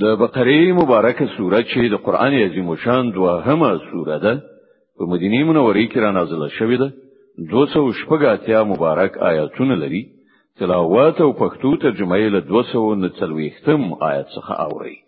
د بقره مبارکه سوره چې د قران عظیم شان دوهمه سوره ده په مدینه منوره کې را نازله شوې ده 280 مبارک آیاتونه لري تلاوت او پښتو ترجمه یې له 240 آیات څخه اوري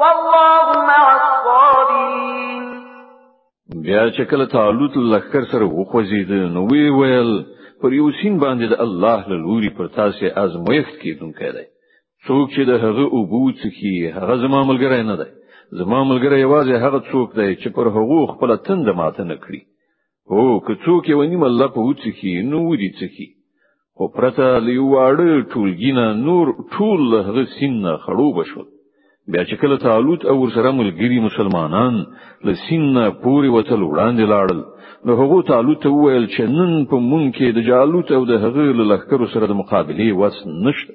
والله مع الصابرين بیا چې کله تعالوت لخر سره وخوځید نو وی ویل پر یو سین باندې د الله له لوري پر تاسو ازمویښت کیدونکی دی څوک چې د هغه اوبو څخه هغه زما ملګری نه دی زما ملګری یوازې هغه څوک دی چې پر هغه خپل تند ماته نه کړی او که څوک یو نیم الله په وڅخي نو ودی څخي او پرته لیواړه ټولګینه نور ټول له هغه سینه خړو بشو بیا چې کله تعالوت او ورسره ملګری مسلمانان له سینه پوری وتل وړاندې لاړل نو هغه تعالوت وویل چې نن په مونږ کې د جالوت او د هغه لخر سره د مقابله وس نشته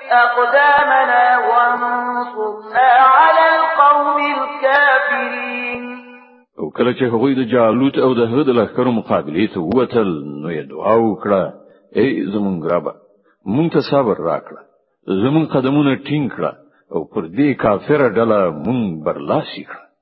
أقدامنا وانصرنا على القوم الكافرين او کله چې هغوی د جالوت او د هغه د لښکرو مقابله ته ووتل نو یې دعا وکړه ای زمونږ رب مونږ ته صبر راکړه زمونږ قدمونه ټینګ کړه او پر دې کافره ډله مونږ برلاسي کړه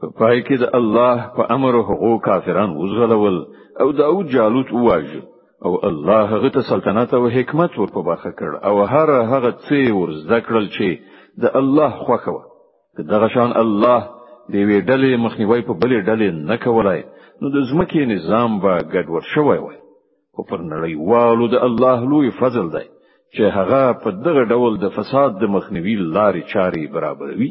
په پای کې د الله په امر هغو کافران وزغلول او داود جالوت وواژه او الله هغه ته سلطنت او حکمت ور په برخه کړ او هر هغه څه ور زده کړل چې د الله خوښه و دغه شان الله د وی ډلې مخنیوي په بلې ډلې نه کولای نو د زمکه نظام به ګډوډ شوی وای او پر نړیوالو د الله لوی فضل دی چې هغه په دغه ډول د فساد د مخنیوي لارې چارې برابروي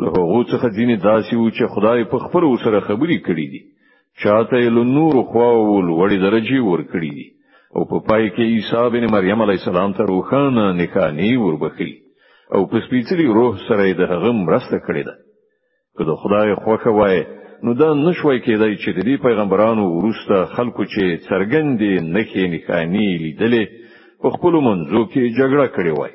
له هغه څخه ځینې داسې وو چې خدای په خپل سره خبرې کړې دي چاته یې له نور خواو لوړې درجه ورکړې دي او په پای کې عیسی بن مریم علی السلام ته روخانه نکانی وربخي او په سپیڅلي روح سره د هغه مرسته کړې ده که د خدای خوښه وای نو دا نشوي کېدای چې د دې پیغمبرانو ورسته خلکو چې څرګندې نخې نکانی لیدلې په خپل منځو کې جګړه کړې وای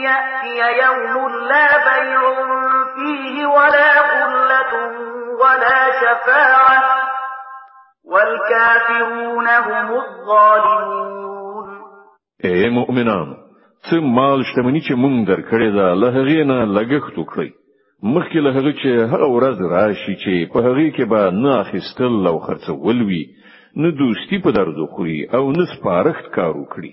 يأتي يوم لا بيع فيه ولا خلة ولا شفاعة والكافرون هم الظالمون اے مؤمنان څه مال شتمنی چې مونږ درکړې ده له هغې نه لګښت وکړئ مخکې له هغه چې هغه ورځ راشي چې په هغه کې به نه اخیستل او خرڅول وي نه دوستی په درد خوري او نه سپارښت کار وکړي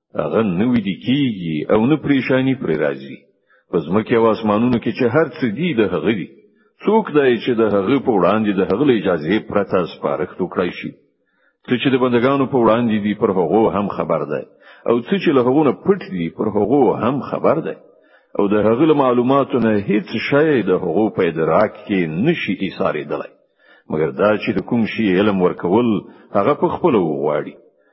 هغه نه ویدي کیږي او نه پریشانی پر راځي په ځمکه او اسمانونو کې چې هر څه دي د هغه دي څوک دی چې د هغه په وړاندې د هغه اجازه پرته سپارښت وکړي شي څه چې د بندگانو په وړاندې دي پر هغه هم خبر ده او څه چې له هغه نه پټ دي پر هغه هم خبر ده او د هغه معلوماتو نه هیڅ شی د هغه په ادراک کې نشي ایثارېدلی مګر دا چې د کوم شي علم ورکول هغه په خپل وغواړي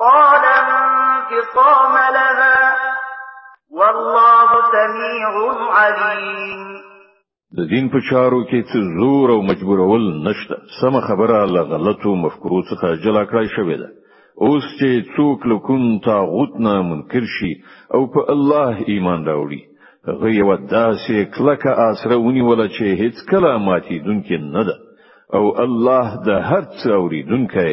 قال انفصام لها والله سميع عليم د دین په چارو کې څه زور او مجبورول نشته سم خبره له غلطو مفکورو څخه جلا کړای شوې ده اوس چې څوک له کوم طاغوت نه منکر شي او په الله ایمان راوړي هغه یو داسې کلکه آسره ونیول چې هیڅ کله ماتیدونکې نه ده او الله د هر څه اوریدونکی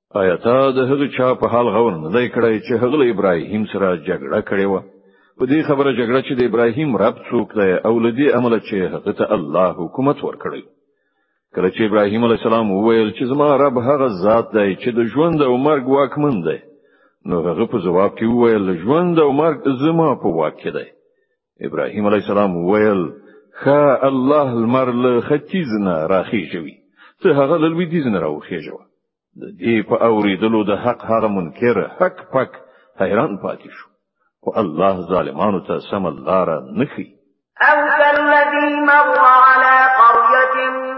آیا تا د هغه چا په حال غور نه دی کړی چې هغه له ابراهیم سره جګړه کړې و په دې خبره جګړه چې د ابراهیم رب څوک دی او لدی عمل چې هغه ته الله حکومت ورکړي کله چې ابراهیم علی السلام وویل چې زما رب هغه ذات دی چې د ژوند او مرګ واکمن دی نو هغه په جواب کې وویل ژوند او مرګ زما په واک کې دی ابراهيم عليه السلام ويل خا الله المر له ختیځ نه راخیږي ته هغه له لویدیځ نه راوخیږي د دې په اوریدلو د حق هغه منکر حق پک حیران پاتې شو او الله ظالمانو ته سم الله را نخي او الذي مر على قريه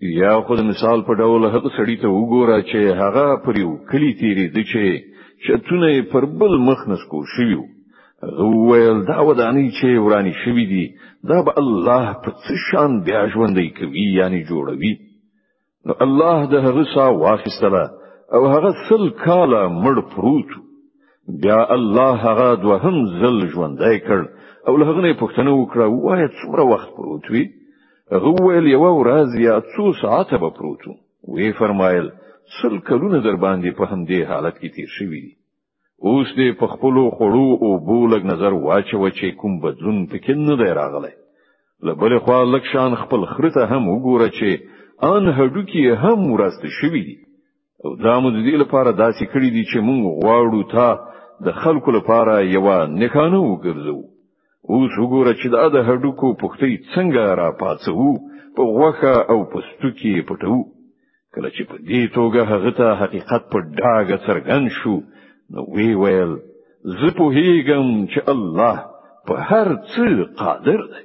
یا خو د مثال په ډول هغه سړی ته وګوره چې هغه پر یو کلی تیری دی چې چتونه پر بل مخ نسکو شویو هغه ویل دا ودانی چې ورانی شوی دی دا به الله په څه شان بیا ژوندې کوي یعنی جوړوي نو الله د هغه سا واخیستله او هغه سل کاله مړ پروت بیا الله هغه دوهم ځل ژوندې کړ او له هغه نه پوښتنه وکړه وایې څومره وخت پروت وی هغه ویل یو ورځ یا څو ساعته به پروتو وی فرمایل سل کلونه در باندې په همدې حالت کې تیر شوی دي اوس دې په خپل خړو او بولګ نظر واچو چې کوم بدلون پکې نه دی راغلی لبل خو لکشان خپل خرته هم وګوره چې ان هډوکی هم ورسته شوی دي او دا موږ دې لپاره داسې کړی دي چې موږ غواړو تا د خلکو لپاره یو نښانه وګرځو اوس وګوره چې دا د هډوکو پختې څنګه را پاتسو په غوخه او په ستوکي پټو کله چې په دې توګه هغه ته حقیقت په ډاګه څرګند شو نو وی ویل زه په هیګم چې الله په هر څه قادر دی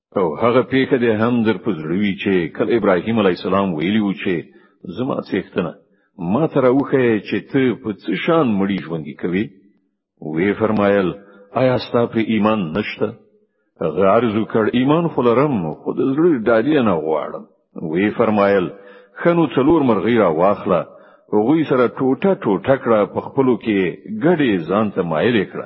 او هغه پیښه دې هم در پزړوي چې کله ابراهیم علی السلام ویلی و چې زما څښتنه ما تر اوخه چې ته په څه شان مړی ژوندې کوي وی فرمایل آیا ستا په ایمان نشته هغه عرض وکړ ایمان خلرم خو د زړه ډالې نه غواړم وی فرمایل خنو څلور مرغی را واخله هغه سره ټوټه ټوټه کړه په خپلو کې ګډې ځان ته مایل کړه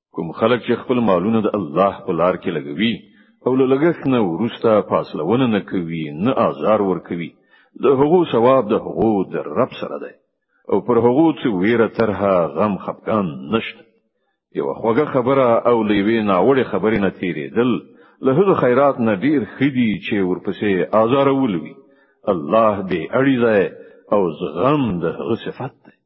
کوم خلک چې خپل مالونه د الله په لار کې لګوي او له لګښت نه ورسته فاصلونه نه کوي نه آزار ور کوي د هغو ثواب د هغو د رب سره دی او پر هغو چې ویره ترها غم خپګان نشته یو خوږه خبره او لیوی ناوړه خبرې نه تیرېدل له هغه خیرات نه ډیر خدي چې ورپسې آزار ولوي الله به اړیزه او زغم د هغه صفت دی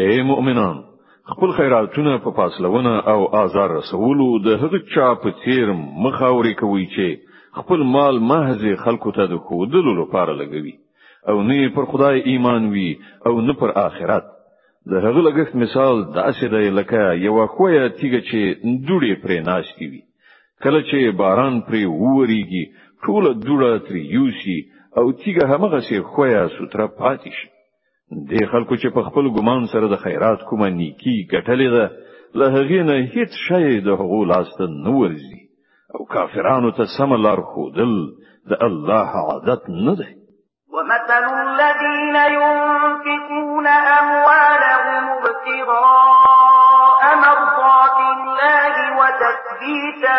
اے مؤمنان خپل خیراتونه په پاسلونه او آزار رسولو د هغه چا په تیر مخاوري کوي چې خپل مال محض خلکو ته د خودلو لپاره لګوي او نه پر خدای ایمان وي او نه پر آخرت د هغه لګښت مثال داسې دی لکه یو خویا تیګه چې دوړې پرې ناشتي وي کله چې باران پرې ووريږي ټوله دوړه ترې یوسي او تیګه همغه سي خویا سوتره پاتې شي د خلکو چې په خپل ګمان سره د خیرات کومه نیکی ګټلې ده له هغې نه هیڅ شی د هغو لاس ته نه ورځي او کافرانو ته سم لار خودل د الله عادت نه دی ومثل الذين ينفقون أموالهم ابتغاء مرضات الله وتثبيتا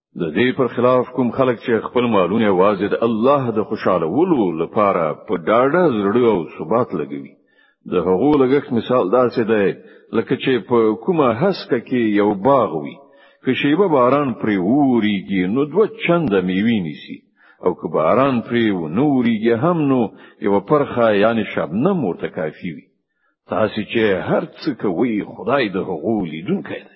د دې پر خلاف کوم خلک چې خپل مالونه واځي د الله د خوشاله ولو لپاره په ډاډه زړه او ثبات لګوي د هغو لګښت مثال داسې دی لکه چې په کومه هسکه کې یو باغ وي که شیبه باران پرې ووريږي نو دوه چنده میوي نیسي او که باران پرې ونوريږي هم نو یو پرخه یعنی شبنم ورته کافي وي تاسو چې هر څه کوي خدای د هغو لیدونکی دی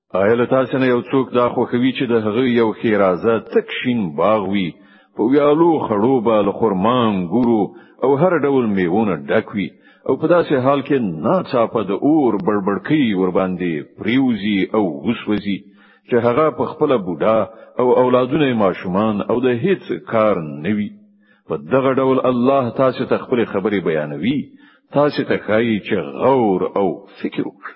آیا له تاسو نه یو څوک دا خوښوي چې د هغه یو خیرازه تک شین باغ وي په ویالو خړو به له خرمان ګورو او هر ډول میوونه ډک وي او په داسې حال کې ناڅاپه د اور بړبړکۍ ور باندې پریوزي او وسوځي چې هغه په خپل بوډا او اولادونه ماشومان او د هیڅ کار نه وي په دغه ډول الله تاسو ته خپل خبرې بیانوي تاسو ته ښایي چې غور او فکر وکړئ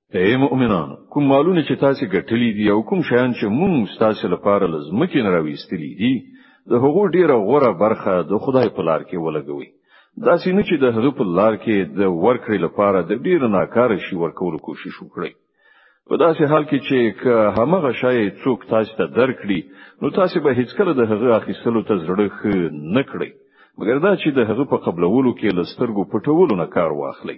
اے مؤمنانو کوم مالونه چې تاسو ګټلې دي او کوم شیان چې موږ تاسو لپاره لزمکې نه راويستلې دي د هغو ډیره غوره برخه د خدای په لار کې ولګوي دا سینه چې د هغه په لار کې د ورکړې لپاره د ډیره ناکاره شي ورکولو کوشش وکړي په داسې حال کې چې که همغه شای څوک تاسو ته درکړي نو تاسو به هیڅ کله د هغه اخیستلو ته زړه ښه نه کړئ مګر دا چې د هغه په قبلولو کې لسترګو پټولو نه کار واخلئ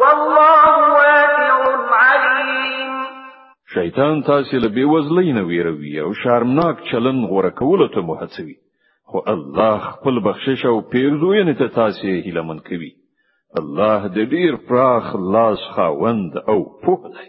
والله واسع علیم شیطان تاسو له بیوزلۍ نه ویروي او شرمناک چلن غوړه کولو ته مو هڅوي خو الله خپل بخشش او پیرزوینه ته تاسو هیله من کوي الله د ډیر پراخ لاس خاوند او پوه دی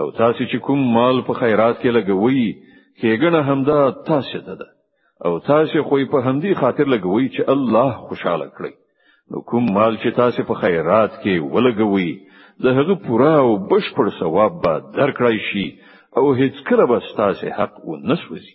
او تاسو چې کوم مال په خیرات کې لګوي کېګنه همدا تاسو ته ده او تاسو خو په همدې خاطر لګوي چې الله خوشاله کړي نو کوم مال چې تاسو په خیرات کې ولګوي د هغه پوره او بشپړ ثواب به درکړای شي او هیڅ کله به تاسو حق و نسوځي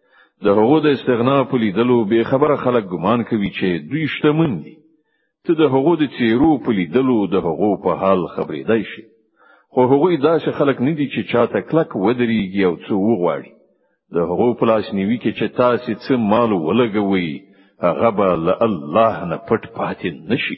د هغو د استغنا په لیدلو به خبره خلک ګمان کوي چې دوی شتمن دي ته د هغو د چیرو په لیدلو د هغو په حال خبرېدای شي خو هغوی داسې خلک نه دي چې چاته کلک ودرېږي او څه وغواړي د هغو په لاس نیوي کې چې تاسو څه مال ولګوي هغه به له الله نه پټ پاتې نشي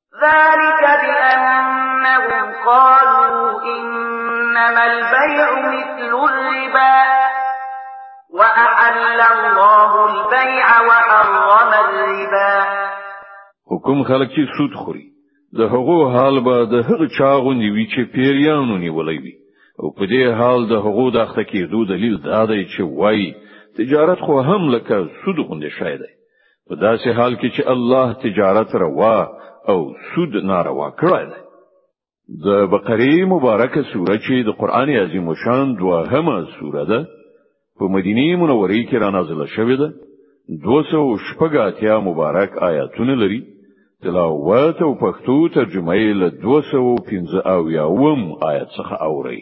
ذلك بأنهم قالوا إنما البيع مثل الربا وأحل الله البيع وحرم الربا حکم خلک چې سود خوري د هغو حال به د هغه چاغو نیوي چې پیریانو نیولې وي او په دې حال د هغو د اخته کېدو دلیل دا دی چې وایي تجارت خو هم لکه سود غوندې شای دی په داسې حال کې چې الله تجارت روا او سود ناروا کړی دی د بقره مبارکه سوره چې د قران عظیم شان دوهمه سوره ده په مدینه منوره کې را نازله شوې ده 280 مبارک آیاتونه لري تلاوت او پښتو ترجمه یې له 215 او یاوم آیت څخه اوري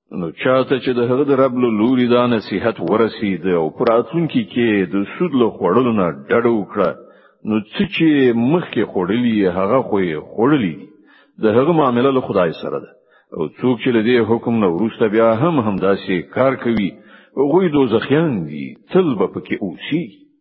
نو چاته چې د هغه د رب له لوري دا نصيحت ورسید او پراتونکي کې د سود له خوړلو نه ډډه وکړه نو څه چې مخکې خوړلی هغه خو یې خوړلی د هغه معامله له خدای سره ده او څوک چې له دې حکم نه ورسته بیا هم همداسې کار کوي غوی دوزخیان دي تل به پکې اوسي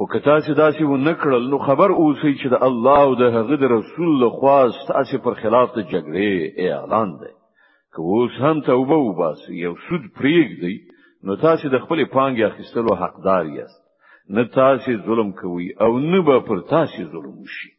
او که تاسو داسې و نه کړل نو خبر اوسئ چې د الله او د هغه د رسول له خوا تاسو پر خلاف د جګړې اعلان دی که اوس هم توبه وباسئ یو سود پریږدئ نو تاسو د خپل پانګې اخیستلو حقدار یاست نه تاسو ظلم کوئ او نه به پر تاسو ظلم وشي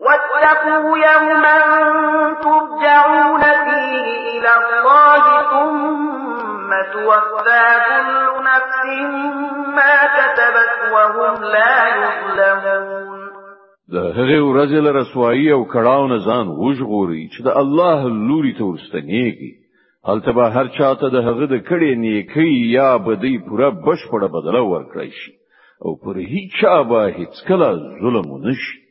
واتقوا يوما ترجعون فيه إلى الله ثم توفى كل نفس ما كتبت وهم لا يظلمون د هغه ورځې له رسوایی او کړهو نه ځان وژغوري چې د الله لوري ته ورستنیږي هلته به هر چاته د هغه د کړې نیکی یا بدی پوره بشپړه بدله ورکړی شي او پر هیڅ چا به هیڅ کله ظلم ونشي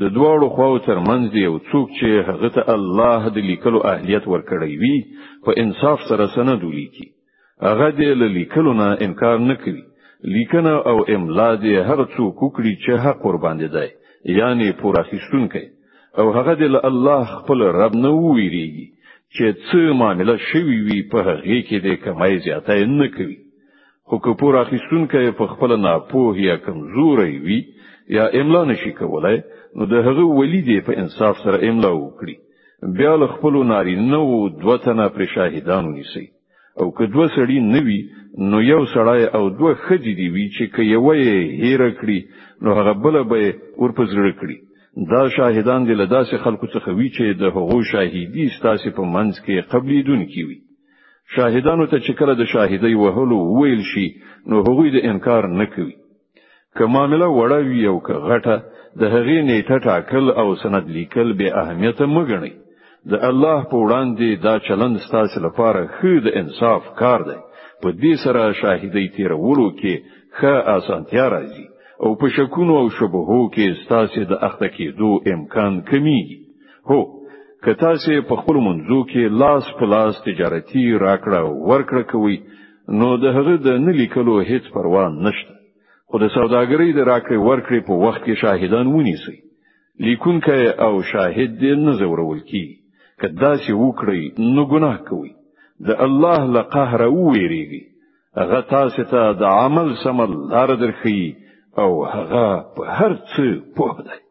د دواړو خواو ترمنځ دی او څوک چې هغه ته الله د لیکلو اهلیت ورکړی وي په انصاف سره سند ولیکي هغه دې له لیکلو نه انکار نه کوي لیکنه او املا دې هر څوک وکړي چې حق ور باندې دی یعنی پور اخیستونکی او هغه دې له الله خپل رب نه وویریږي چې څه معاملې شوي وي په هغه کې دې کمای زیاتای نه کوي خو که پور اخیستونکی په خپل ناپوه یا کمزوري وي یا املا نشي کولای نو د هغه ولی دی په انصاف سره املا وکړي بیا له خپل نارینه وو دوه تنه پر شاهدانو نیسي او که دوه سړي نه وي نو یو سړی او دوه خځې دی وي چې که یو یې هیر کړي نو هغه بل به ورپزړه کړي دا شاهدان دې له داسې خلکو څخه وي چې د هغو شاهدي ستاسو په منځ کې قبلې دونکي وي شاهدانو ته چې کله د شاهدۍ وهلو ویل شي نو هغوی د انکار نه کوي که معامله وړه وي او که غټه د هغې نیټه ټاکل او سند لیکل به اهمیت مګني د الله په وړاندې دا چلند ستاسو لپاره ښه د انصاف کار دی په دې سره شاهدۍ تیرولو کې ښه اسانتیا راځي او په شکونو او شبهو کې ستاسو د اخته کېدو امکان کمیږي هو که تاسو په خپل منځو کې لاس په لاس تجارتي راکړه ورکړه کوي نو د هغه د نه لیکلو هیڅ پروا نشته خو د سوداګرۍ د راکړې ورکړې په وخت کې شاهدان ونیسي لیکونکی او شاهد دې نه زورول کی که داسې وکړي نو ګناه کوي د الله له قهر وویریږي هغه تاسو ته د عمل سمل لار درخي او هغه په هر څه پوه دی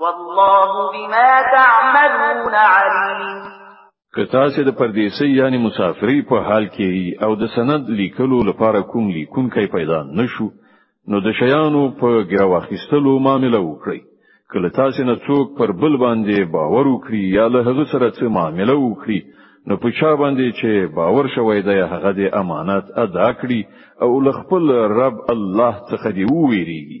والله بما تعملون عليم که تاسو د پردیسي یعنی مسافری په حال کې او د سند لیکلو لپاره کوم لیکونکی پیدا نشو نو د شیانو په ګرواخیستلو معامله وکړئ کله تاسو نه څوک پر بل باندې باور وکړي یا له هغه سره څه معامله وکړي نو په چا باندې چې باور شوی دی هغه د امانت ادا کړي او له خپل رب الله څخه دی وویریږي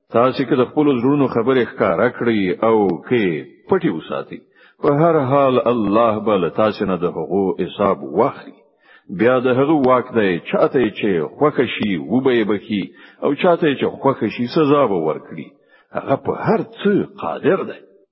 تاسو کې د خپل زړونو خبرې ښکارا کړی او کې پټي وساتي په هر حال الله به له تاسو نه د هغو حساب واخلي بیا د هغه واک دی چاته چې خوخه شي وبې بکی او چاته چې خوخه شي سزا به ورکړي هغه په هر څه قادر دی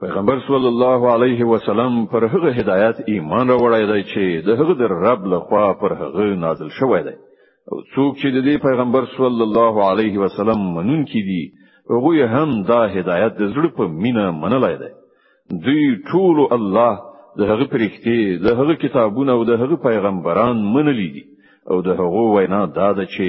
پیغمبر صلی الله علیه وسلم پر هغه هدایت ایمان راوړی دی چې د هغه د رب لخوا پر هغه نازل شوی دی او څوک چې د دې پیغمبر صلی الله علیه وسلم منون کې دي هغه هم دا هدایت د زړه په مینه منلای دی دوی ټول الله د هغه پرښتې د هغه کتابونه او د هغه پیغمبران منلي دي او د هغه وینا دا ده چې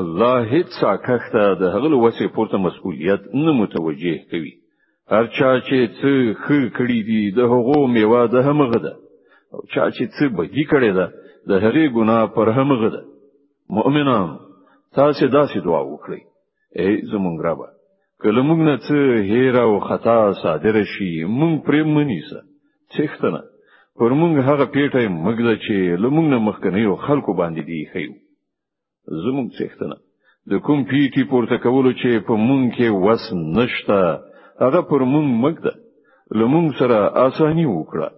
الله هیڅ ساکښته د هغه وسه پورته مسؤلیت نه متوجه کوي هر چا چې څه خې کړی دی د هغو میوه د همغه ده او چا چې څه بدی کړی ده د هغې ګناه پر همغه ده مؤمنان تاسو داسې دعا وکړئ ای زمونږ رب کله موږ نه څه هیر او خطا صادر شي موږ پرې منیسه څښتنه پر موږ هغه پیټه مګل چې لمونږ نه مخکنیو خلکو باندې دی خیو زموږ څښتنه د کوم پیټي پورته کولو چې په مونږ کې وس نشته هغه پر مونږ مګده لمون سره اساني وکړه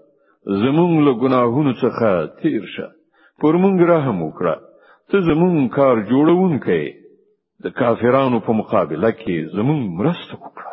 زمون له ګناهونو څخه تیر شه پر مونږ رحم وکړه ته زمون کار جوړونکې د کافرانو په مقابله کې زمون مرسته وکړه